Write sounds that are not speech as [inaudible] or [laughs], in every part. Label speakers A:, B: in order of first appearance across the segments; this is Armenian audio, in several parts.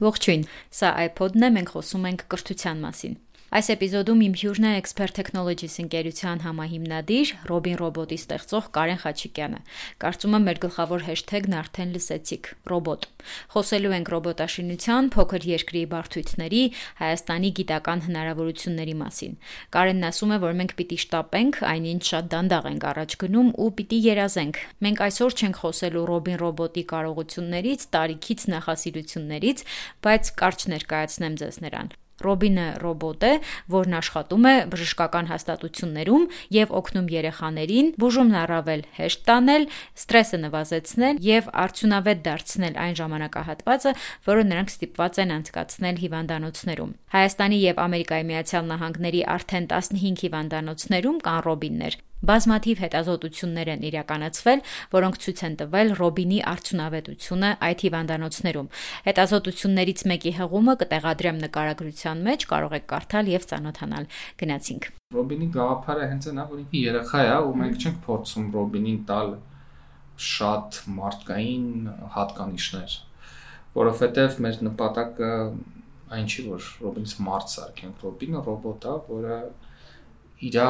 A: Ողջույն։ Սա iPod-ն է, մենք խոսում ենք կրթության մասին։ Այս էպիզոդում իմ հյուրն է Expert Technologies ընկերության համահիմնադիր Robin Robot-ի ստեղծող Կարեն Խաչիկյանը։ Կարծում եմ մեր գլխավոր հեշթեգն արդեն լսեցիք՝ ռոբոտ։ Խոսելու ենք ռոբոտաշինության, փոքր երկրի բարդությունների, Հայաստանի գիտական հնարավորությունների մասին։ Կարենն ասում է, որ մենք պիտի շտապենք, այնինչ շատ դանդաղ ենք առաջ գնում ու պիտի երազենք։ Մենք այսօր չենք խոսելու Robin Robot-ի կարողություններից, տարիքից, նախասիրություններից, բայց կարճ ներկայացնեմ ձեզ նրան։ Ռոբինը ռոբոտ է, որն աշխատում է բժշկական հաստատություններում եւ օգնում երեխաներին բուժումն առավել հեշտ տանել, ստրեսը նվազեցնել եւ արդյունավետ դարձնել այն ժամանակահատվածը, որը նրանք ստիպված են անցկացնել հիվանդանոցներում։ Հայաստանի եւ Ամերիկայի Միացյալ Նահանգների արդեն 15 հիվանդանոցներում կան ռոբիններ, Բազմաթիվ հետազոտություններ են իրականացվել, որոնք ցույց են տվել Ռոբինի արդյունավետությունը այդ հիվանդանոցներում։ Հետազոտություններից մեկի հղումը կտեղադրեմ նկարագրության մեջ, կարող եք կարդալ եւ ծանոթանալ։ Գնացինք։
B: Ռոբինի գաղափարը հենց այն է, որ ինքը երեխա է ու մենք չենք փորձում Ռոբինին տալ շատ մարդկային հատկանիշներ, որովհետեւ մեր նպատակը այն չի, որ Ռոբինից մարդ սարքենք։ Ռոբինը ռոբոտ է, որը իրա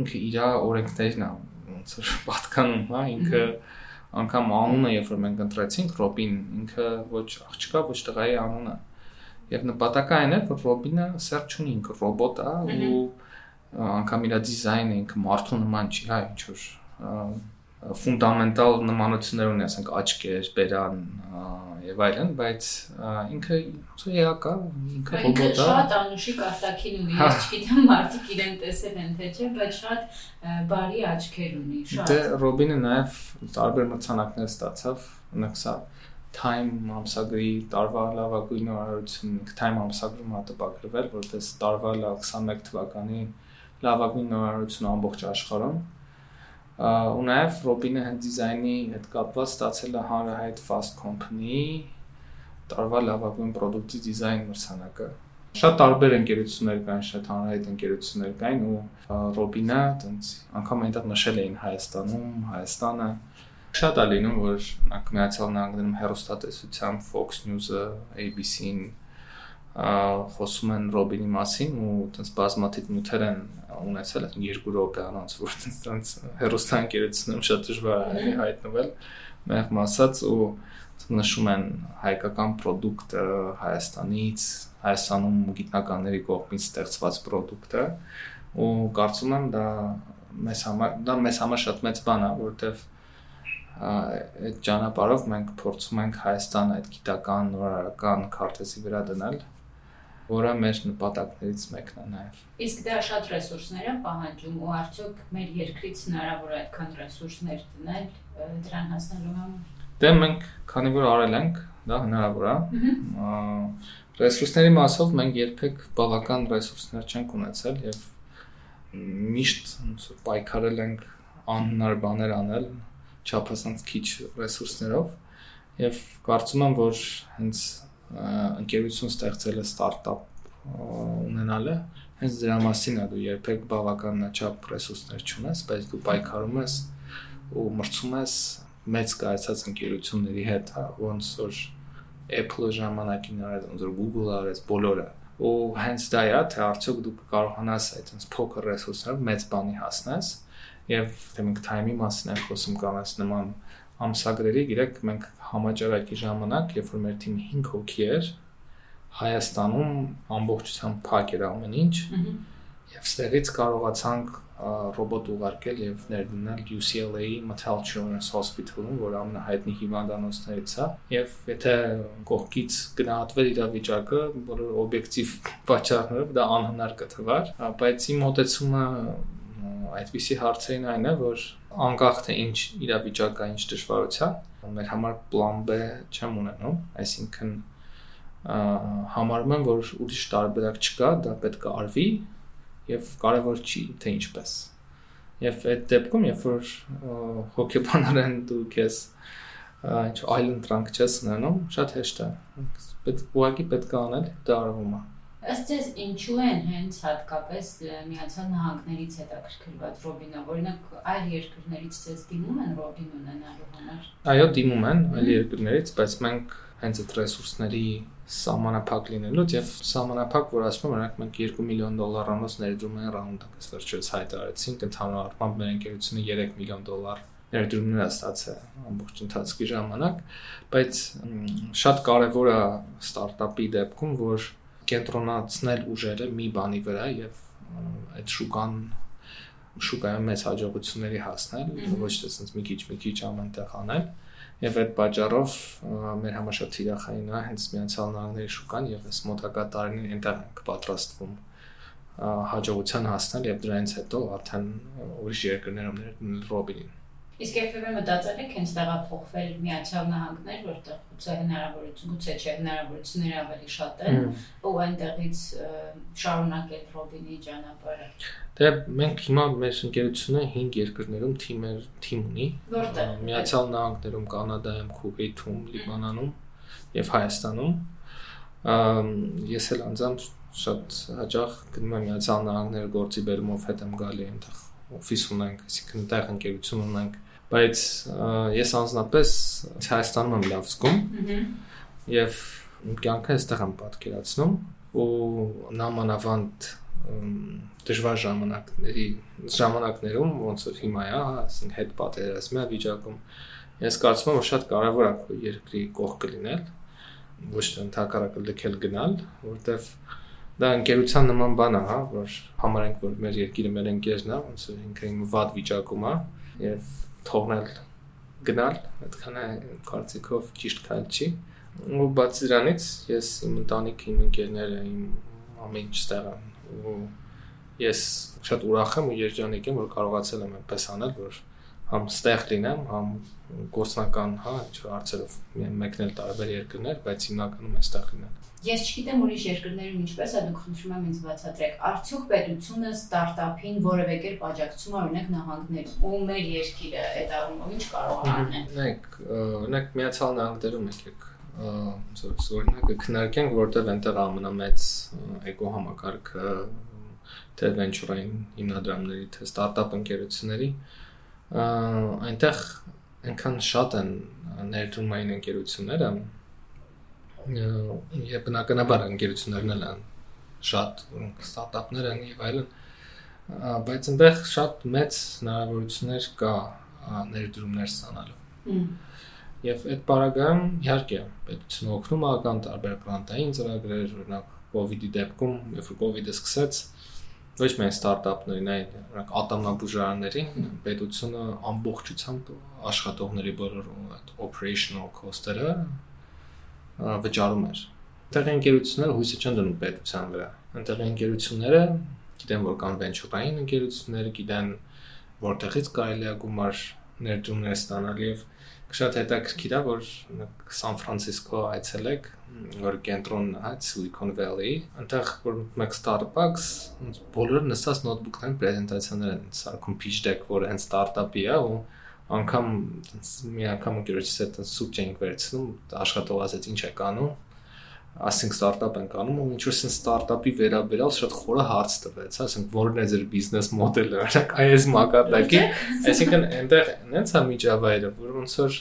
B: ինքը իրա օրենքներն է ոնց որ պատկանում, հա, ինքը անգամ անունը, երբ որ մենք ընտրեցինք Ռոբին, ինքը ոչ աղջկա, ոչ տղայի անունը։ Եվ նպատակը այն է, որ Ռոբինը սեր չունի, ինքը ռոբոտ է ու անգամ իր դիզայնը ինքը մարդու նման չի, հա, ինչ որ ֆունդամենտալ նմանություններ ունի, ասենք աչքեր, բերան եւ այլն, բայց ինքը է եկա, ինքը
C: ռոբոտ է։ Շատ անուշիկ արտակին ունի, հա։ չգիտեմ մարդիկ իրեն տեսել են թե չէ, բայց շատ բարի աչքեր ունի, շատ։
B: Դե Ռոբինը նաեւ տարբեր մրցանակներ ստացավ, օրինակ սա Time ամսագրի տարվա լավագույն նորարարություն, Time ամսագրում ա տպագրվել, որտեղ տարվա 21 թվականի լավագույն նորարարությունը ամբողջ աշխարհում ու նաև Ռոբինը հենց դիզայնի հետ կապված ստացել է Հանրահայտ Fast Company տարվա լավագույն product-ի դիզայն մրցանակը։ Շատ տարբեր ընկերություններ կան, շատ հանրահայտ ընկերություններ կային ու Ռոբինը տենց անգամ այնտեղ նշել էին Հայաստանում, Հայաստանը շատ է լինում, որ Միացյալ Նահանգներում հերոստատեսությամբ Fox News-ը, ABC-ն խոսում են Ռոբինի մասին ու տենց բազմաթիվ նյութեր են ունեցել այդ երկու րոպե անոնց որ տենց հերոստան կերեցնում շատ դժվար է հայտնվել մեղ մասած ու նշում են հայկական ապրանքը Հայաստանից Հայաստանում գիտնականների կողմից ստեղծված ապրանքը ու կարծում եմ դա մեզ համար դա մեզ համար շատ մեծ բան է որովհետև այդ ճանապարհով մենք փորձում ենք Հայաստան այդ գիտական նորարարական քարտեզի վրա դնել որը մեր նպատակներից մեկն է նաև։
C: Իսկ դա շատ ռեսուրսներ է պահանջում ու արդյոք մեր երկրից հնարավոր է այդքան ռեսուրսներ դնել դրան հասնելու համար։
B: Դե մենք քանի որ արել ենք, դա հնարավոր է։ Ռեսուրսների մասով մենք երբեք բավական ռեսուրսներ չենք ունեցել եւ միշտ ոնց պայքարել ենք անհնար բաներ անել չափազանց քիչ ռեսուրսներով եւ կարծում եմ որ հենց ընկերություն ստեղծելը ստարտափ ունենալը հենց դրա մասին է դու երբեք բավականաչափ ռեսուրսներ չունես, բայց դու պայքարում ես ու մրցում ես մեծ կայացած ընկերությունների հետ, ոնց որ Apple-ը ժամանակին արեց, ոնց որ Google-ը արեց, բոլորը ու հենց դա է, թե արդյոք դու կարողանաս այդ փոքր ռեսուրսներով մեծ բանի հասնես եւ թե մենք time-ի մասին ենք խոսում կամ այս նման ամսագրերի, գիտեք, մենք համաճարակի ժամանակ, երբ որ մեր թիմը 5 հոգի էր, Հայաստանում ամբողջությամբ փակ էր ամեն ինչ։ Եվ ստեղից կարողացանք ռոբոտ ուղարկել եւ ներդնել UCLA-ի Mattel Children's Hospital-ում, որ ամենահայտնի հիվանդանոցներից է, եւ եթե կողքից գնահատվել իրավիճակը, բոլոր օբյեկտիվ պատճառներով դա անհնար կթվար, բայց իմ մտածումը այդպիսի հարցերին այն է, որ անկախ թե ինչ իրավիճակա, ինչ դժվարության, մեր համար պլան B չեմ ունենում, այսինքն համարում եմ, որ ուրիշ տարբերակ չկա, դա պետք է արվի եւ կարեւոր չի թե ինչպես։ Եվ այդ դեպքում, երբ որ հոգեբանորեն դու քեզ ինչ այլ ընտրանք չես ունենում, շատ հեշտ է։ Պետք ուղղակի պետք է անել, դա արվում է։
A: Ըստ ես ինչու են հենց հատկապես Միացյալ Նահանգներից հետաքրքրված Ռոբինը, օրինակ այլ երկրներից ցես դիմում են Ռոբին ունենալու համար։
B: Այո, դիմում են այլ երկրներից, բայց մենք հենց այդ ռեսուրսների սահմանափակ լինելուց եւ սահմանափակ, որ ասում եմ, օրինակ մենք 2 միլիոն դոլարանոց ներդրում են ռաունդակս վերջերս հայտարարեցինք, ընդհանուր առմամբ մեր ընկերությունը 3 միլիոն դոլար ներդրումներ ստացել ամբողջ ընթացքի ժամանակ, բայց շատ կարևոր է ստարտափի դեպքում, որ կենտրոնացնել ուժերը մի բանի վրա եւ այդ շուկան շուկայում մեծ հաջողությունների հասնել, ոչ թե ասենց մի քիչ մի քիչ ամենտեղ անել եւ այդ պատճառով մեր համար շատ թիրախային է հենց Միացյալ Նահանգների շուկան եւ այս մոտակա տարիներին այնտեղ ենք պատրաստվում հաջողության հասնել եւ դրանից հետո արդեն ուրիշ երկրներում Ռոբինին
A: Իսկ երբևէ մտածել եք հենց տեղափոխվել Միացյալ Նահանգներ, որտեղ գուցե հնարավորություն, գուցե չէ հնարավորությունները ավելի շատ են, ու այնտեղից շարունակել Ռոբինի ճանապարհը։
B: Դե մենք հիմա մեր ընկերությունը 5 երկրներում թիմեր թիմ ունի։
A: Որտեղ։
B: Միացյալ Նահանգներում, Կանադայում, Քուվեյթում, Լիբանանում եւ Հայաստանում։ Ես էլ անձամբ շատ հաճախ գնում եմ Միացյալ Նահանգներ գործի բերումով հետ եմ գալի այնտեղ օֆիս ունենք, այսինքն տեղ ընկերություն ունենք բայց ես անձնապես Հայաստանում եմ լավ զգում եւ կյանքը այստեղ եմ պատկերացնում ու նամանավանդ դժվար ժամանակների ժամանակներում ոնց որ հիմա է, ասենք հետ պատերազմի վիճակում ես կարծում եմ որ շատ կարևոր է քո երկրի կողքը լինել ոչ թե ընդհակառակը լքել գնալ, որտեվ դա ընկերության նման բան է, հա, որ համարենք որ մեր երկիրը մեր ընկերն է, ոնց որ ինքը իմ վատ վիճակում է եւ թողնել գնալ, այդքան է կարծիքով ճիշտ քայլ չի։ Ու բացի դրանից ես իմ ընտանիքը, իմ ընկերները, իմ ամեն ինչ ստեղ ու ես շատ ուրախ եմ ու երջանիկ եմ, որ կարողացել եմ այնպես անել, որ համ ստեղ լինեմ, համ գործնական, հա, ինչ հարցերով մեկնել տարբեր երկրներ, բայց հիմնականում այստեղ լինեմ։
A: Ես չգիտեմ ուրիշ երկրներում ինչպես է, դուք խնդրում եմ ինձ բացատրեք։ Արդյոք պետությունը ստարտափին որևէ կերպ աջակցում է օրինակ նահանգներում ու մեր երկիրը այդ առումով ինչ կարող է անել։
B: Նայեք, օրինակ Միացյալ Նահանգներում եկեք ոնց օրինակը քննարկենք, որտեղ այնտեղ ամենամեծ էկո համակարգը թե venture-ային հիմնադրամների, թե ստարտափ ընկերությունների այնտեղ այնքան շատ են ներդրումային ընկերությունները, եւ բնականաբար ընկերություններն էլ են շատ ստարտափներ են եւ այլն բայց այնտեղ շատ մեծ հնարավորություններ կա ներդրումներ ստանալու եւ այդ параգրաֆում իհարկե պետությունը օգնում է կան տարբեր գրանտային ծրագրեր օրինակ COVID-ի դեպքում երբ COVID-ը սկսեց ոչ միայն ստարտափներին, այլ օրինակ ատամնաբուժարաններին պետությունը ամբողջությամբ աշխատողների բոլոր այդ operational cost-երը վճարում էր։ Տեղի ընկերությունները հույսը չեն դնում պետության վրա։ Այնտեղի ընկերությունները գիտեն, որ կան venture-ային ընկերություններ, գիտեն որտեղից կարելի է գումար ներդրումներ ստանալ եւ շատ հետաքրքիր է որ Սան Ֆրանցիսկո այցելեք որ կենտրոնն է Silicon Valley այնտեղ որ մեկ Starbucks բոլորը նստած նոթբուքներն պրեզենտացիաներ են սարքում pitch deck որ այն ստարտափի է ու անգամ մի անգամ ընկերոջս հետ սուտ չենք վերցնում, աշխատող ասեց ինչ է կանում, ասենք ստարտափ ենք անում ու ինչ որ սեն ստարտափի վերաբերալ շատ խորը հարց տվեց, ասենք որն է ձեր բիզնես մոդելը, օրինակ այս մակարդակի, այսինքն այնտեղ նենց է միջավայրը, որ ոնց որ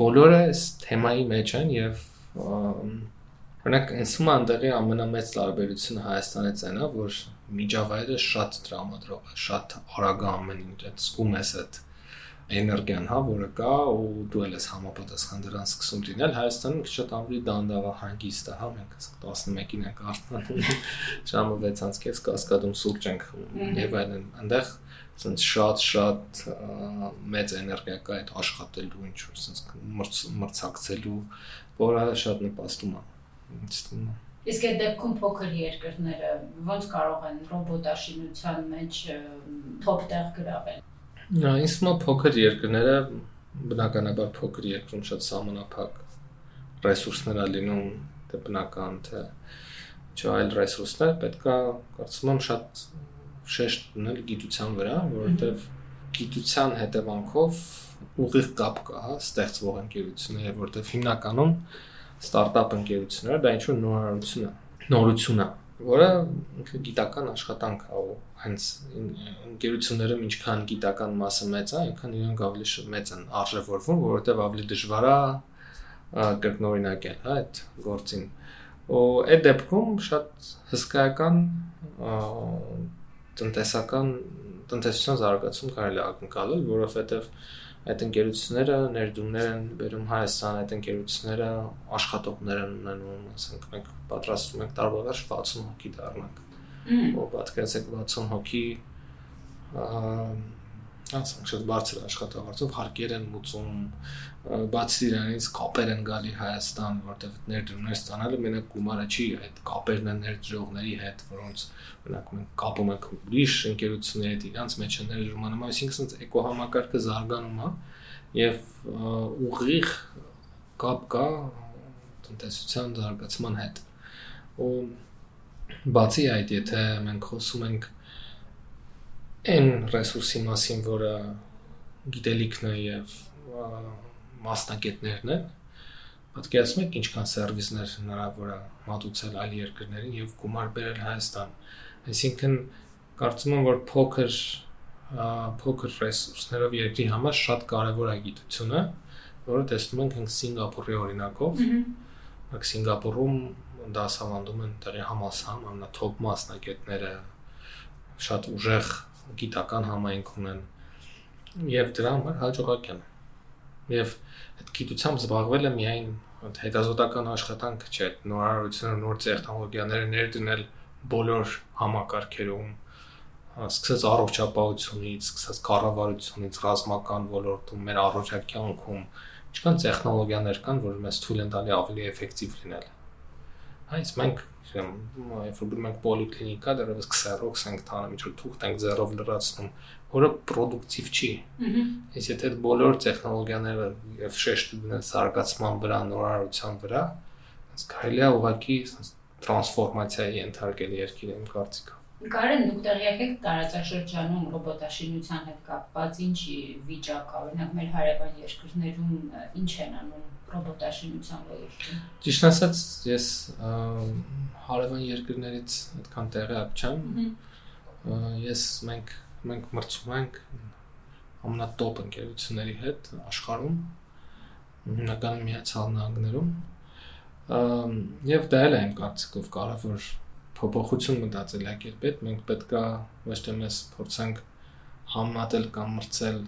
B: բոլորը այս թեմայի մեջ են եւ օրինակ ինձ այնտեղի ամենամեծ տարբերությունը Հայաստանից այն է, որ միջավայրը շատ տրամադրող է, շատ արագ ամեն ինչ, այդ զգում ես այդ էներգիան, հա, որը կա ու դու ես համապատասխան դրան սկսում լինել Հայաստանում քիչ շատ ավելի դանդաղ հանգիստ է, հա, մենք 11-ին ենք արտանում [laughs] ժամը 6-ից կես կասկադում սուրճ ենք եւ այլն, այնտեղ ասենց շատ-շատ մեծ էներգիա կա այդ աշխատելու ինչ որ ասենց մրցակցելու, որը շատ նպաստում է։
A: Իսկ այդ դեպքում փոքր երկրները ոնց կարող են ռոբոտաշինության մեջ թոփ տեղ գրավել։
B: Ինձ մոտ փոքր երկրները բնականաբար փոքր երկրում շատ սահմանափակ ռեսուրսներ է լինում, թե բնական, թե չէ այլ ռեսուրսներ, պետքա կարծում եմ շատ շեշտ դնել գիտության վրա, որովհետև գիտության հետևանքով ուղիղ կապ կա, հա, ստեղծվող ընկերությունները, որովհետև հիմնականում ստարտափ ընկերությունները դա ինչ որ նորարարություն է, նորություն է, որը ինքը գիտական աշխատանք է ու հենց ընկերությունները ինչքան գիտական մասը մեծ է, այնքան իրենք ավելի մեծ են արժևորվում, որովհետև ավելի դժվար է կրկնօրինակել, հա, այդ գործին։ Ու այդ դեպքում շատ հսկայական տնտեսական տնտեսության զարգացում կարելի է ակնկալել, որովհետև այդ ընկերությունները ներդրումներ են բերում Հայաստան, այդ ընկերությունները աշխատողներ են ունենում, ասենք մենք պատրաստում ենք տարբերակի 60 հոգի դառնանք։ Ու պատկերացեք 60 հոգի ասենք շատ բարձր աշխատավարձով հարկեր են մուծում, բացի դրանից կապեր են գալի Հայաստան, որտեղ ներդրումներ ստանալը մենակ գումարը չի, այդ կապերն են ներդրողների հետ, որոնց օրինակ մենք կապում ենք ուրիշ ընկերությունների հետ, իրանց մեջ են ներդրումանում, այսինքն ասենց էկոհամակարգը զարգանում է եւ ուղիղ կապ կա տնտեսության զարգացման հետ։ Ու բացի այդ, եթե մենք խոսում ենք այն ռեսուրսի մասին, որը գիտելիքն է եւ մասնակիցներն են, պատկերացնում եք ինչքան սերվիսներ հնարավոր է մատուցել այլ երկրներին եւ գումար բերել Հայաստան։ Այսինքն կարծում եմ, որ փոքր փոքր ռեսուրսներով երկրի համար շատ կարեւոր է գիտությունը, որը տեսնում ենք հենց Սինգապուրի օրինակով։ Ահա Սինգապուրում դասավանդում են տեղի համասան ամենաթոփ մասնակիցները շատ ուժեղ գիտական համայնք ունեն եւ դրա համար հաջողակ են եւ այդ գիտությամբ զբաղվելը միայն հետազոտական աշխատանք չէ նորարարությունները նոր տեխնոլոգիաները ներդնել բոլոր համակարգերում սկսած առողջապահությունից, սկսած կառավարությունից, ռազմական ոլորտում, մեր առօրյա կյանքում ինչքան տեխնոլոգիաներ կան, որ մեզ թույլ են տալի ավելի էֆեկտիվ լինել։ Այս մենք երբ որ մենք պոլիկլինիկա դեռևս 20 ռոքս ենք տանում, ինչ որ թուղթ ենք ձեռով լրացնում, որը պրոդուկտիվ չի։ Իսկ եթե այդ բոլոր տեխնոլոգիաները եւ շեշտը դնել զարգացման վրա, նորարարության վրա, אז կարելի է ուղղակի տրանսֆորմացիայի ենթարկել երկիրը իմ կարծիքով։
A: Կարեն դուք տեղյակ եք տարածաշրջանում ռոբոտաշինության հետ կապված ինչ վիճակ օրինակ մեր հարևան երկրներում ինչ են անում ռոբոտաշինության ոլորտում։
B: Ճիշտ ասած, ես հարևան երկրներից այդքան տեղյակ չեմ։ Ես մենք մենք մրցում ենք ամենատոպ ընկերությունների հետ աշխարհում հիմնականում միացյալ նահանգներում եւ դա էլ է իմ կարծիքով կարևոր փոփոխություն մտածելակերպ է մենք պետքա ոչ թե մեզ փորձենք համատել կամ մրցել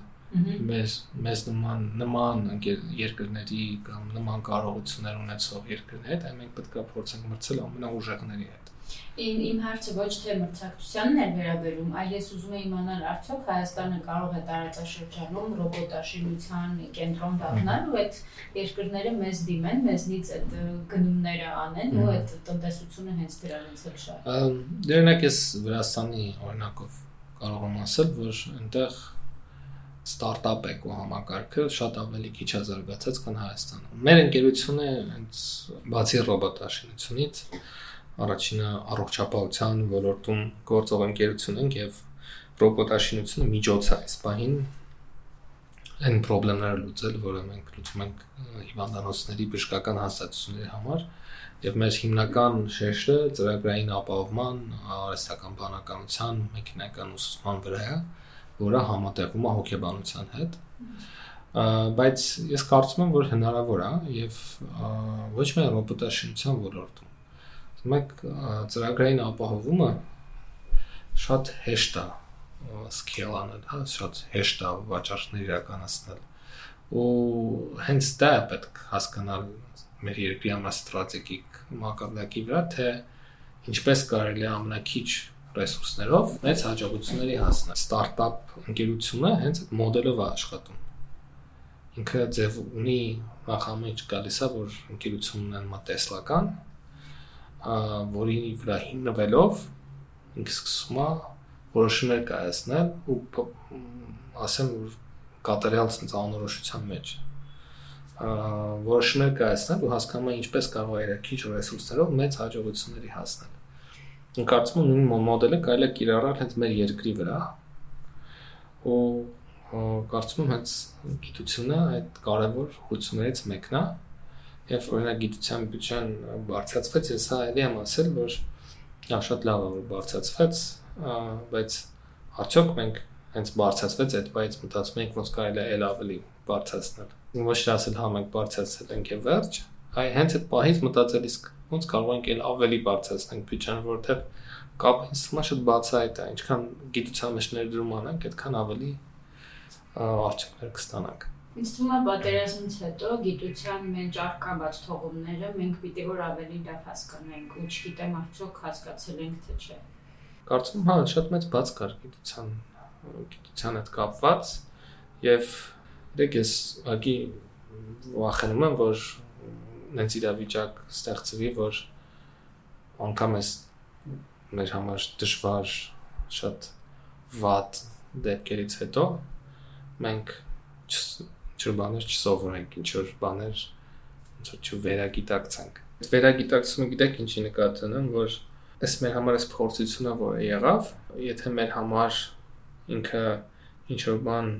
B: մեր մեզ նման նման երկրների կամ նման կարողություններ ունեցող երկրների հետ, այլ մենք պետքա փորձենք մրցել ամենաուժեղների հետ
A: Իմ իմ հարցը ոչ թե մրցակցությանն է վերաբերում, այլ ես ուզում եմ իմանալ արդյոք Հայաստանը կարող է տարածաշրջանում ռոբոտաշինության կենտրոն դառնալ ու այդ երկրները մեզ դիմեն, մեզնից այդ գնումները անեն ու այդ տնտեսությունը հենց դրանից էլ շահ։
B: Դերնակ ես Վրաստանի օրինակով կարող եմ ասել, որ այնտեղ ստարտափ էկոհամակարգը շատ ավելի քիչ է զարգացած, քան Հայաստանում։ Մեր ընկերությունը հենց բացի ռոբոտաշինությունից առաջինը առողջապահության ոլորտում գործող ընկերություն ենք եւ ռոբոտաշինությունը միջոց է այս բանին այն խնդիրները լուծել, որը մենք լուծում ենք հիվանդանոցների բժշկական հաստատությունների համար եւ մեր հիմնական շեշտը ծրագրային ապահովման, արհեստական բանականության, մեքենական ուսուցման վրա է, որը համատեղում է հոգեբանության հետ բայց ես կարծում եմ որ հնարավոր է եւ ոչ միայն ռոբոտաշինության ոլորտում մեկ ծրագրային ապահովումը շատ հեշտ է սկեյլ անել, հա, շատ հեշտ է վաճառքներ իրականացնել։ Ու հենց դա պետք հասկանալ մեր երկրի համար ստրատեգիկ մակարդակի վրա, թե ինչպես կարելի է ամենակիչ ռեսուրսներով մեծ հաջողությունների հասնել։ Ստարտափ ընկերությունը հենց այդ մոդելով է աշխատում։ Ինքը ձև ունի նախամիջ գալիս է, որ ընկերությունն ունեն մա տեսլական, որի վրա հիմնվելով ինքը սկսում է որոշումներ կայացնել ու ասեմ որ կատարյալ sense անորոշության մեջ որոշումներ կայացնել ու հասկանում է ինչպես կարող է իր քիչ ռեսուրսներով մեծ հաջողությունների հասնել։ կարծում եմ նույն մոդելը կարելի է կիրառել հենց մեր երկրի վրա ու կարծում եմ հենց գիտությունը այդ կարևոր հույսներից մեկն է Երբ օրինակ գիտության բյուջեն բարձրացվեց, ես հա էլի եմ ասել, որ Դա շատ լավ է որ բարձրացվեց, բայց արդյոք մենք հենց բարձրացվեց այդ բայց մտածում ենք ոնց կարելի է ել ավելի բարձրացնել։ Ոչ թե ասել հա մենք բարձրացել ենք եւ վերջ, այ հենց այդ պահից մտածել իսկ ոնց կարող ենք ել ավելի բարձրացնել բյուջեն, որտեղ կապը է շատ բացահայտ է, ինչքան գիտության մեջ ներդրում անենք, այդքան ավելի արդյունքներ կստանանք։
A: Ինձ թվում է պատերազմից հետո գիտության մեջ արկա բաց թողումները մենք պիտի որ ավելի լավ հասկանանք ու չգիտեմ արդյոք հասկացել ենք թե չէ։
B: Կարծում հա շատ մեծ բաց կար գիտության գիտության հետ կապված եւ դեք ես ագի վախենում եմ որ նենց իրավիճակ ստեղծվի որ անկամ էս մեր համար դժվար շատ վատ դեպքերից հետո մենք ինչ-որ բաներ չսովորենք, ինչ-որ բաներ ոնց որ չվերագիտակցենք։ Այդ վերագիտակցումը գիտեք ինչի նկատի ունեմ, որ այս մեր համար այս փորձությունը, որը եղավ, եթե մեր համար ինքը ինչ-որ բան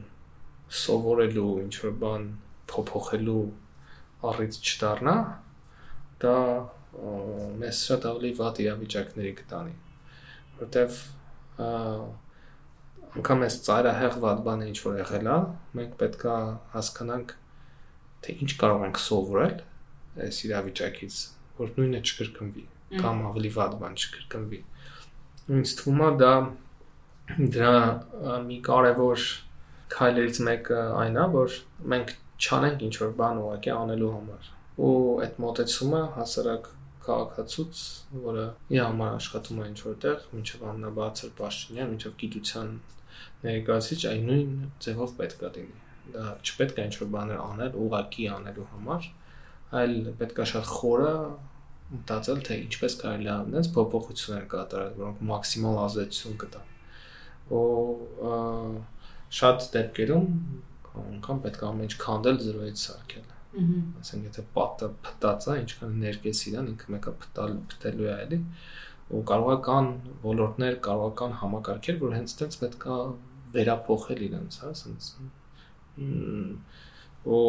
B: սովորելու, ինչ-որ բան փոփոխելու առիթ չդառնա, դա մեզ շատ ավելի վատ իրավիճակների կտանի, որտեվ անգամ այս ծայրահեղ վատ բանը ինչ որ եղել է, մենք պետքա հասկանանք թե ինչ կարող ենք սովորել այս իրավիճակից, որ նույնը չկրկնվի կամ ավելի վատ բան չկրկնվի։ Ինձ թվում է դա դրա մի կարևոր քայլերից մեկը այն է, որ մենք չանենք ինչ որ բան ուղղակի անելու համար։ Ու այդ մոտեցումը հասարակ քաղաքացուց, որը իր համար աշխատում է ինչ որտեղ, մինչև ամնաբարձր պաշտոնյա, մինչև գիտության ներկայացիչ այն նույն ձևով պետք է լինի։ Դա չպետք է ինչ-որ բաներ անել ուղակի անելու համար, այլ պետք է շատ խորը մտածել թե ինչպես կարելի է այնպես փոփոխություններ կատարել, որոնք մաքսիմալ ազդեցություն կտան։ Ու շատ դեպքերում անգամ պետք է ամեն ինչ քանդել 0-ից սարքել։ Ասենք եթե պատը փտած է, ինչքան ներկես իրան ինքը մեկը փտալ փտելու է էլի ու կարող է կան ոլորտներ, կարող է կան համակարգեր, որ հենց այդպես պետքա վերափոխել իրենց, հա, ասենց ու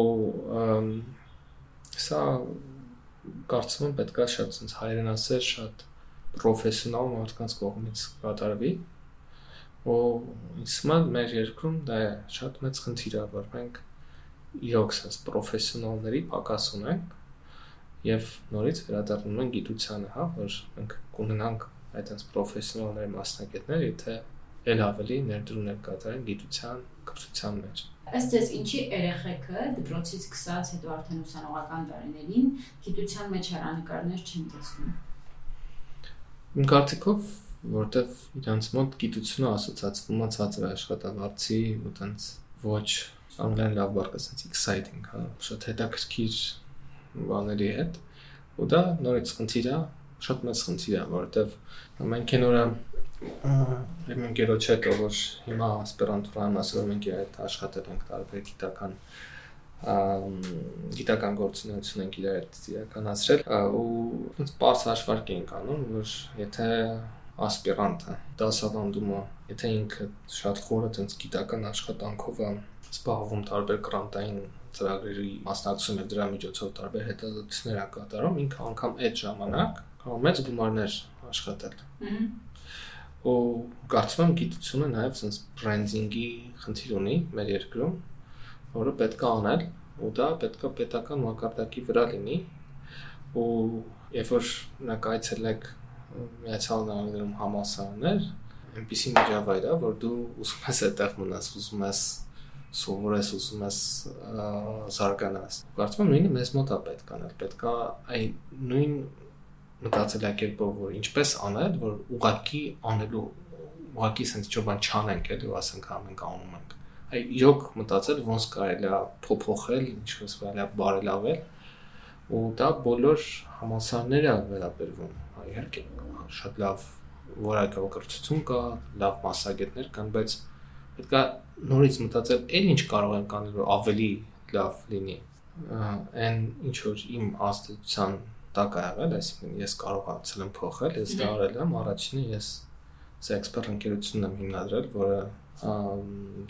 B: սա կարծում եմ պետքա շատ sense հայրենասեր, շատ պրոֆեսիոնալ մարդկանց կողմից կատարվի։ Ու իսմա մեր երկրում դա է շատ մեծ խնդիր է, որ մենք իրոք sense պրոֆեսիոնալների պակաս ունենք եւ նորից վերադառնում ենք գիտությանը, հա, որ մենք կունենանք այդպես պրոֆեսիոնալներ մասնակիցներ, եթե ել ավելի ներդրումներ կատարեն գիտության կրթության մեջ։
A: Ըստ ձեզ ինչի երեխեքը դպրոցից սկսած հետո արդեն ուսանողական տարիներին գիտության մեջ հեռանկարներ չեն տեսնում։
B: Իմ կարծիքով, որտեվ իրանց մոտ գիտությունը ասոցացվում է ցածր աշխատավարձի ու տենց ոչ անգլերեն լավ բառ ասած exciting, հա, շատ հետաքրքիր բաների հետ։ Ու դա նորից խնդիր է, շատ մեծ խնդիր է, որովհետև մենք այն օրը Իմ ընկերոջ հետ, որ հիմա ասպիրանտուրայում ասել որ մենք այդ աշխատել ենք տարբեր գիտական գիտական գործունեություն ենք իրար իրականացրել ու ոնց པարս հաշվարկ ենք անում, որ եթե ասպիրանտը դասավանդում է, եթե ինքը շատ խորը տենց գիտական աշխատանքով է զբաղվում տարբեր գրանտային ծրագրերի մասնակցում եւ դրա միջոցով տարբեր հետազոտություններ ա կատարում, ինքը անգամ այդ ժամանակ կարող մեծ գումարներ աշխատել։ ու կարծում եմ գիտությունը նաև sense branding-ի խնդիր ունի մեր երկրում, որը պետք է անել ու դա պետք է պետական մակարդակի վրա լինի ու երբ որ նակ այցելեք միացյալ նահանգներում համասարաններ, այնպեսի միջավայր է, որ դու ուզում ես այդտեղ մնաս, ուզում ես սովորես, ուզում ես զարգանաս։ Կարծում եմ նույնը մեզ մոտ է պետք անել, պետք է այն նույն մտածելակերպով, որ ինչպես անել, որ ուղակի անելու ուղակի sense ինչ-որ բան չանենք, էլի ասենք հա մենք անում ենք։ Այ իրոք մտածել ոնց կարելի է փոփոխել, ինչպես կարելի է բարելավել ու դա բոլոր համասարները վերաբերվում։ Իհարկե շատ լավ որակով կրթություն կա, լավ մասնագետներ կան, բայց պետք է նորից մտածել, այլ ինչ կարող ենք անել, որ ավելի լավ լինի։ Այն ինչ որ իմ ազդեցության տակ ա եղել, այսինքն ես կարողացել եմ փոխել, ես դա արել եմ, առաջինը ես Sexpert ընկերությունն եմ հիմնադրել, որը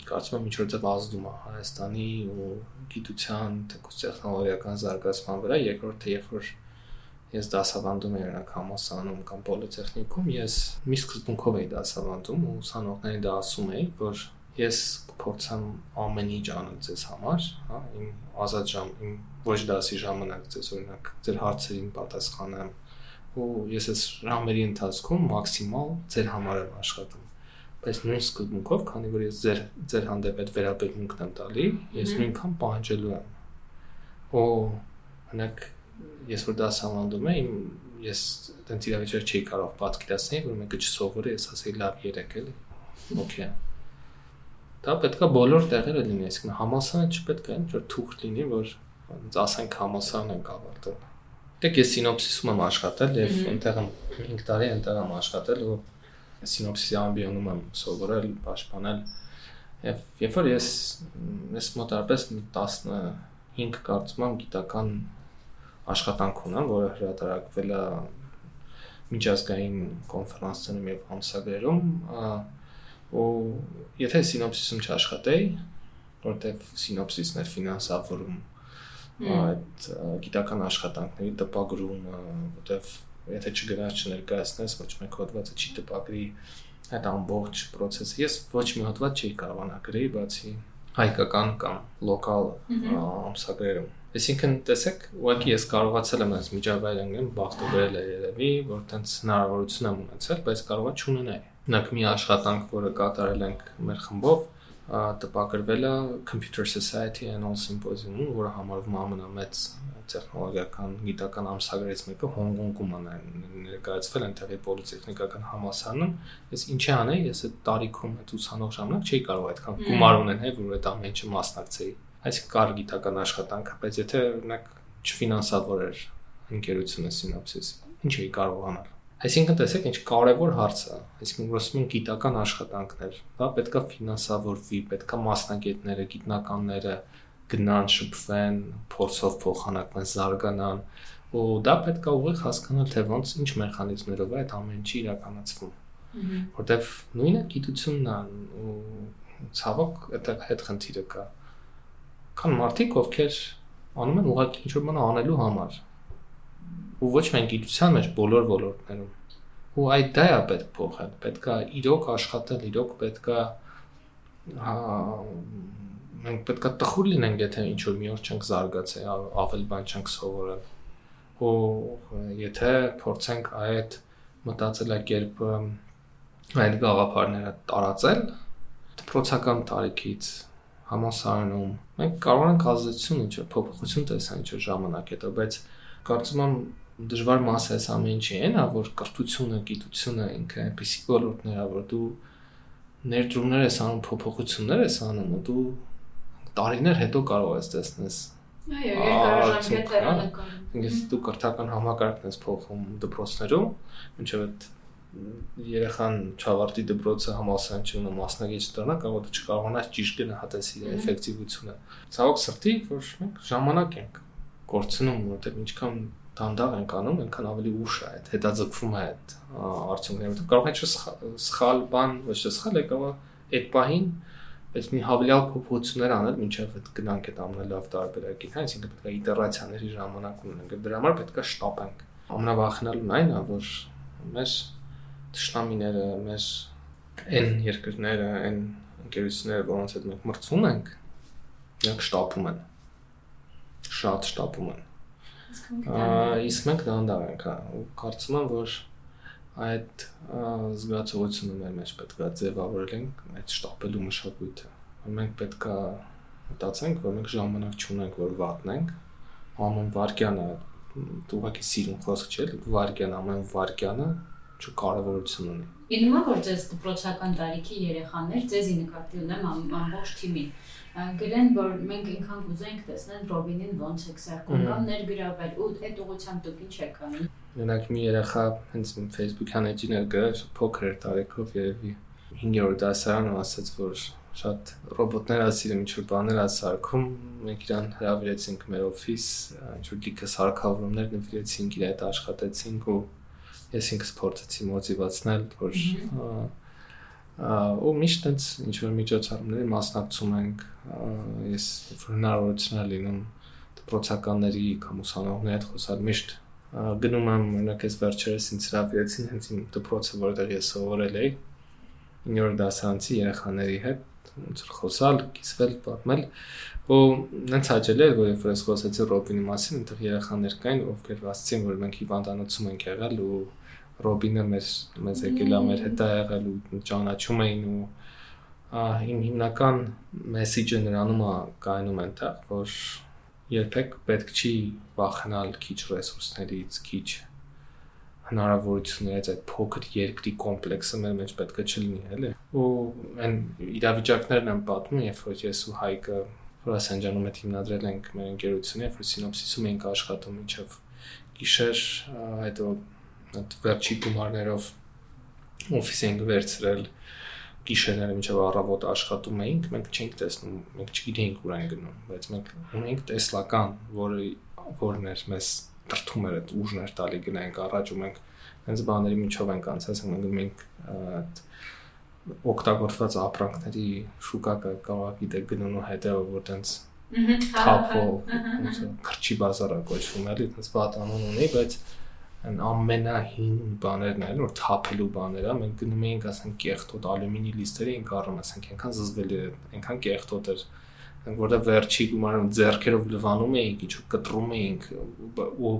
B: կարծում եմ ինչ որ ձև ազդում է Հայաստանի ու գիտության, թեկուզ տեխնոլոգիական զարգացման վրա, երկրորդը երբ որ ես դասավանդում եմ օրինակ համասարանում կամ պոլիտեխնիկում, ես մի սկզբունքով էի դասավանդում ու ուսանողներին դա ասում էի, որ ես կփորձեմ ամեն ինչ անել ձեզ համար, հա, իմ ազատ ժամ, իմ ոչ դասի ժամանակ ձեզ օրինակ ձեր հարցերին պատասխանեմ ու ես այս ժամերի ընթացքում մաքսիմալ ձեր համար եմ աշխատում բայց նույն սկզբունքով, քանի որ ես ձեր ձեր հանդեպ այդ վերաբերմունքն եմ տալի, ես նույնքան պահանջելու եմ։ Օ, հնակ ես որ դասավանդում եմ, ես դենց իրավիճակ չի կարող պատկերացնել, որ մեկը չսովորի, ես ասեի լավ երեք էլի։ Okay։ Դա պետքա բոլոր տեղերը լինի, այսինքն համասարը չպետք է ինչ որ թուղթ լինի, որ ոնց ասենք համասարն ենք ավարտել։ Դեք ես սինոպսիսում եմ աշխատել եւ այնտեղ եմ 5 տարի այնտեղ եմ աշխատել ու սինոպսիսի ամբիոնում եմ սովորել, պաշտպանել եւ երբ որ ես ես մոտարպես 15 կարծում եմ գիտական աշխատանք ունեմ, որը հրատարակվել է միջազգային կոնֆերանսներում եւ ամսագրերում ու եթե սինոպսիսում չաշխատեի, որտեվ սինոպսիսն էր ֆինանսավորում այդ գիտական աշխատանքների տպագրումը, որտեվ եթե չգնաց չներկայացնես ոչ մեկ հոդվածը չի տպագրի այդ ամբողջ process-ը ես ոչ մի հոդված չի կարողանա գրեի բացի հայկական կամ լոկալ ամսագրերում Այսինքն տեսեք, ուղղակի ես կարողացել եմ այս միջավայրը բախտորել է երևի, որ տենց հնարավորություն եմ ունեցել, բայց կարողա չունենայի։ Նախ մի աշխատանք, որը կատարել ենք մեր խմբով, տպագրվել է Computer Society Annual Symposium-ում, որը համարվում է ամենամեծ տեխնոլոգիական գիտական ամսագրից մեկը Հոնկոնգում ներկայացվել այնտեղի պոլիտեխնիկական համալսարանում ես ինչ անեի ես այդ տարիքում այդ ուսանող ժամանակ չէի կարող այդքան գումար ունենալ որ այդ ամեն ինչը այսինքն կար գիտական աշխատանքը բայց եթե օրինակ չֆինանսավորեր ընկերությունը Synopsys ինչ էի կարող անել Այսինքն տեսեք ինչ կարևոր հարց է, այսինքն ասում են գիտական աշխատանքներ, դա պետքա ֆինանսավորվի, պետքա մասնագետները, գիտնականները, գնան, շփվեն, փորձով փոխանակվեն, զարգանան, ու դա պետք է ուղիղ հասկանալ, թե ոնց ինչ մեխանիզմներով է այդ ամեն ինչը իրականացվում։ Որտեվ նույնը գիտությունն է ու ցավոք այդտեղ հետ խնդիրը կա։ Կան մարդիկ, ովքեր անում են ուղղակի ինչ-որ բան անելու համար։ Ու ոչ միայն գիտության մեջ, բոլոր ոլորտներում։ Ու այդ դա է պետք փոխել։ Պետքա իրոք աշխատել, իրոք պետքա հա մենք պետքա տխուր լինենք, եթե ինչ որ մի օր չենք զարգացել, ավել բան չենք սովորել։ Ու եթե փորձենք այդ մտածելակերպը այդ գաղափարները տարածել դպրոցական տարիքից համասարանում մենք կարող ենք ազդեցություն ինչ որ փոփոխություն տեսնել ինչ որ ժամանակ հետո բայց կարծում եմ դժվար մասը այս ամեն ինչի են, որ կրթությունը, գիտությունը ինքը այնպեսի ոլորտներ է, որ դու ներդրումներ ես անում, փոփոխություններ ես անում ու դու տարիներ հետո կարող ես տեսնես
A: Այո, երկարաժամկետ
B: նկարում։ Ինքս դու կրթական համակարգն ես փոխում դպրոցներում, ինչեւ այդ երեխան չավարտի դպրոցը համալսարանչյանը մասնագետ դառնա, կարող դու չկարողանաս ճիշտ գնահատես իր էֆեկտիվությունը։ Ցավոք սրտի, որ մենք ժամանակ ենք կորցնում, որտեղ ինչքան դանդաղ ենք անում, այնքան ավելի ուշ է այդ հետաձգվում է այդ արդյունքները։ Կարող է սխալ բան, ոչ թե սխալ է այդ պահին բայց մի հավելյալ փոփոխություններ անել մինչև այդ գնանք այդ ամենալավ տարբերակին, հա, այսինքն պետք է իտերացիաների ժամանակ ունենանք։ Դրա համար պետք է շտապենք։ Ամենավախենալուն այն է, որ մեր ճշտամիները, մեր այն երկրները, այն ընկերությունները, որոնց հետ մենք մրցում ենք, նրանք շտապում են։ Շատ շտապում են։ Իսկ մենք դանդաղ ենք, հա, կարծում եմ, որ այդ զգացողությունը մեր մեջ պետքա ձևավորել ենք այդ շտապելու մշակույթը։ Մենք պետքա մտածենք, որ մենք ժամանակ չունենք, որ վատնենք։ Ամեն վարքյանը ուղղակի սիրուն խոսք չէ, վարքյան ամեն վարքյանը կարևորություն ունի։
A: Ինքնա որ ձեզ դպրոցական տարիքի երեխաներ, ձեզի նկատի ունեմ ամբողջ թիմին գրեն, որ մենք ինքան կուզենք տեսնել Ռոբինին ոնց է սարքում կամ ներգրավել ու այդ ուղղությամբ դուք ինչ եք անում։
B: Մենակ մի երեխա հենց Facebook-յան էջին էր գրել, փոքր էր տարիքով երևի 5-րդ դասարան ասաց, որ շատ ռոբոտներ ասիրում ինչ որ բաներ ասարկում, մենք իրան հրավիրեցինք մեր օֆիս, ինչ որ լիքը սարքավորումներ նվիրեցինք, իր հետ աշխատեցինք ու ես ինքս փորձեցի մոտիվացնել, որ ու միշտ այնց ինչ որ միջոցառումների մասնակցում ենք ես հնարավորություն է լինում դպրոցականների կամ ուսանողների հետ խոսալ միշտ գնում եմ օրինակ այս վերջերս ինձ հրավիրեցին հենց իմ դպրոցը որտեղ ես սովորել էի 9-րդ դասարանցի երեխաների հետ ոնց որ խոսալ, կիսվել, պատմել ու նենց հաճել էր որ երբ ես խոսեցի Ռոբինի մասին, այնտեղ երեխաներ կային, ովքեր ասացին որ մենք հիվանդանոցում ենք եղել ու Ռոբինը մեր մեզ եկել է մեր հետ է եղել ու ճանաչում էին ու իմ հիմնական մեսեջը նրանում է կայանում այնտեղ որ երբեք պետք չի վախենալ քիչ ռեսուրսներից, քիչ հնարավորություններից այդ փոքր երկրի կոմպլեքսը մեր մեջ պետք է չլինի, էլի։ Ու այն իրավիճակներն եմ պատմում, երբ որ ես ու Հայկը Ռասանջանում հետ հիմնադրել ենք մեր ընկերությունը, երբ որ սինոպսիսում էինք աշխատում միջև գիշեր, հետո այդ վերջի գումարներով օֆիս էինք վերցրել գիշերները մինչև առավոտ աշխատում էինք, մենք չենք տեսնում, մենք չգիտեինք ուր են գնում, բայց մենք ունենք տեսլական, որը որն էր մեզ տրթում էր այդ ուժներ տալի գնանք առաջ ու մենք հենց բաների միջով ենք անցած, մենք մենք այդ օգտագործված ապրանքների շուկա կարող գիտեք գնունու հետևը որ տենց թափո ոնց քրչի բազարը կոչվում էլի, տենց վատ անուն ունի, բայց այն ամենահին բաներն են, որ թափելու բաները, մենք գնում էինք, ասենք, կեղտոտ ալյումինի լիստերի ենք առնում, ասենք, այնքան զզվելի էր, այնքան կեղտոտ էր, որտեղ վերջի գումարում ձեռքերով լվանում էինք, ինչ կտրում էինք ու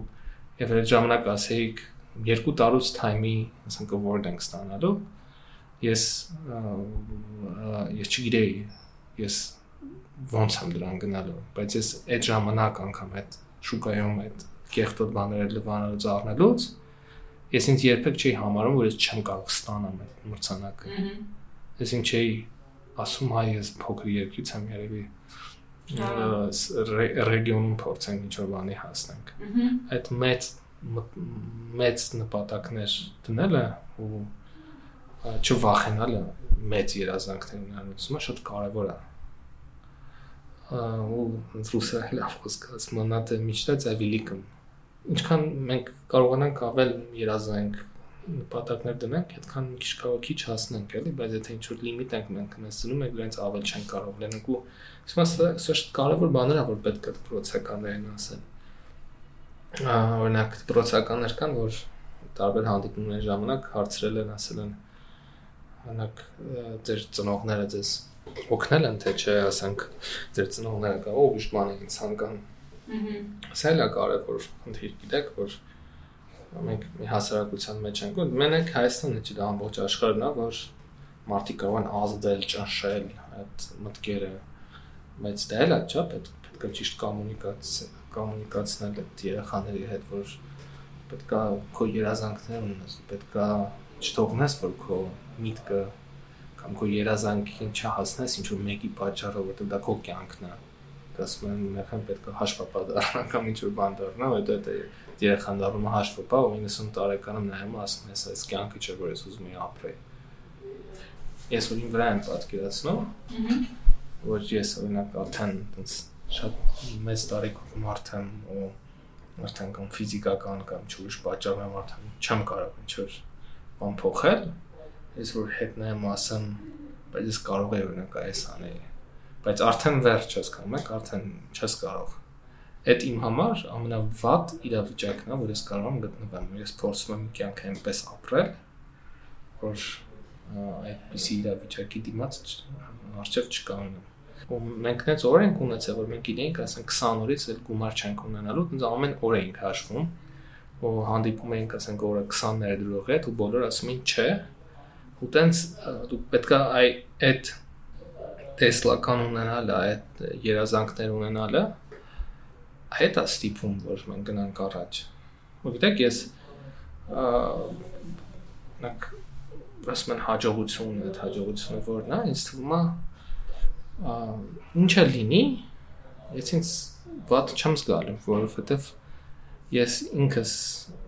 B: եւ այդ ժամանակ ասեիք երկու տարուց թայմի, ասենք, word ենք ստանալու։ Ես ես չգիտեի, ես ոնց եմ դրան գնալու, բայց ես այդ ժամանակ անգամ այդ շուկայում այդ կեղտոտ բաները լվանալուց առնելուց ես ինձ երբեք չի համարում որ ես չեմ կարող ստանամ այդ մրցանակը ես ինձ չի ասում հայ ես փոքր երկրից եմ երևի ռեգիոնում փորձենք ինչ-որ բանի հասնենք այդ մեծ մեծ նպատակներ դնելը ու չվախենալը մեծ երազանքներ ունենալը շատ կարևոր է ու ռուսերեն լավ խոսք ասում надо мечтать о великом ինչքան մենք կարողանանք ավել երազանք նպատակներ դնենք, այդքան մի քիչ կարող քիչ հասնենք, էլի, բայց եթե ինչ-որ լիմիտ ենք մենք ունեցնում ենք, դրանից ավել չենք կարող լինենք ու ասում եմ, սա շատ կարևոր բաներ է, որ պետք է դպրոցականներին ասեն։ Օրինակ դպրոցականներ կան, որ տարբեր հանդիպումների ժամանակ հարցրել են, ասել են օրինակ ձեր ծնողները ձեզ օգնել են թե չէ, ասենք ձեր ծնողները կա ով իշ բան են ցանկանում Սա էլ է կարևոր խնդիր, գիտեք, որ մենք մի հասարակության մեջ ենք, ու մենակ Հայաստանը չի դա ամբողջ աշխարհն է, որ մարդիկ կարող են ազդել, ճնշել այդ մտքերը, բայց դա էլ է, չէ՞, պետք է ճիշտ կոմունիկացիա կոմունիկացնել այդ երեխաների հետ, որ պետք է քո երազանքները ունես, պետք է չթողնես, որ քո միտքը կամ քո երազանքին չհասնես ինչ որ մեկի պատճառով, որտեղ դա քո կյանքն է ասում են մեղան պետք է հաշվապա դառնա կամ ինչ որ բան դառնա, հետո դա երեխան դառնում է հաշվապա ու 90 տարեկանում նայում ասում ես այս կյանքը չէ որ ես ուզում եմ ապրել։ Ես իմ վրա եմ պատկերացնում, որ ես օրինակ արդեն այնց շատ մեծ տարիքում մարդ եմ ու արդեն կամ ֆիզիկական կամ չուրիշ պատճառով արդեն չեմ կարող ինչ որ բան փոխել, ես որ հետ նայեմ ասեմ, բայց ես կարող եմ օրինակ այս անել բայց արդեն վերջ չես կարող, մեկ արդեն չես կարող։ Այդ իմ համար ամենավատ իրավիճակն է, որ ես կարող եմ գտնվեմ։ Ես փորձում եմ կյանքը այնպես ապրել, որ այդպիսի իրավիճակի դիմաց արժև չկանեմ ու մենք նենց օր ենք ունեցել, որ մենք գիտենք, ասենք 20 օրից էլ գումար չենք ունենալու, դից ամեն օր էինք հաշվում ու հանդիպում էինք, ասենք օրը 20 ներդրողի հետ ու բոլորը ասում էին չէ։ Ու տենց դու պետքա այ այդ տեսլական ունենալը, այդ երազանքներ ունենալը, այդ է ստիպում, որ մենք գնանք առաջ։ Ու գիտեք, ես նակ ասում են հաջողություն, այդ հաջողությունը որն է, ինձ թվում է ինչը լինի, ես ինձ ված չեմ զգալու, որովհետև ես ինքս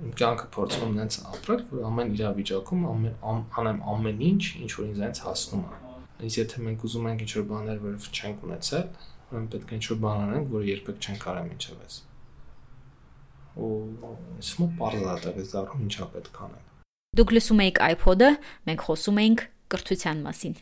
B: իմ կյանքը փորձում նենց ապրել, որ ամեն իրավիճակում ամեն անեմ ամեն ինչ, ինչ որ ինձ այնց հասնում է Իսկ եթե մենք ուզում ենք ինչ-որ բաներ, որը չենք ունեցել, ուրեմն պետք է ինչ-որ բան անենք, որը երբեք չենք արել մինչև այս։ Ու իսմո բարձրատեղ է դառնում ինչա պետք անենք։
D: Դուք լսում եք iPod-ը, մենք խոսում ենք կրթության մասին։